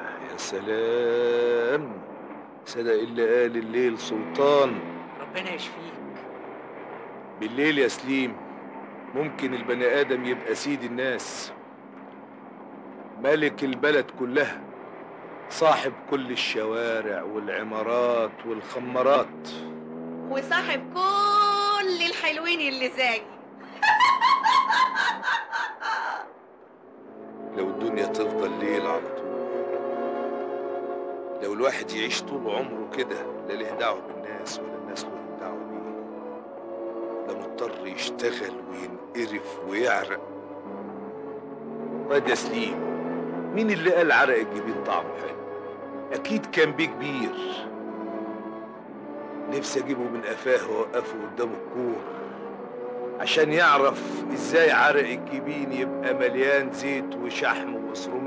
يا سلام. صدق اللي قال الليل سلطان. ربنا يشفيك. بالليل يا سليم ممكن البني آدم يبقى سيد الناس. ملك البلد كلها صاحب كل الشوارع والعمارات والخمارات. وصاحب كل الحلوين اللي زيي لو الدنيا تفضل ليل على طول. لو الواحد يعيش طول عمره كده لا له دعوة بالناس ولا الناس لهم دعوة بيه؟ لا مضطر يشتغل وينقرف ويعرق. واد يا سليم مين اللي قال عرق الجبين طعمه حلو؟ أكيد كان بيه كبير. نفسي أجيبه من قفاه وأوقفه قدام الكور عشان يعرف إزاي عرق الجبين يبقى مليان زيت وشحم واسرومية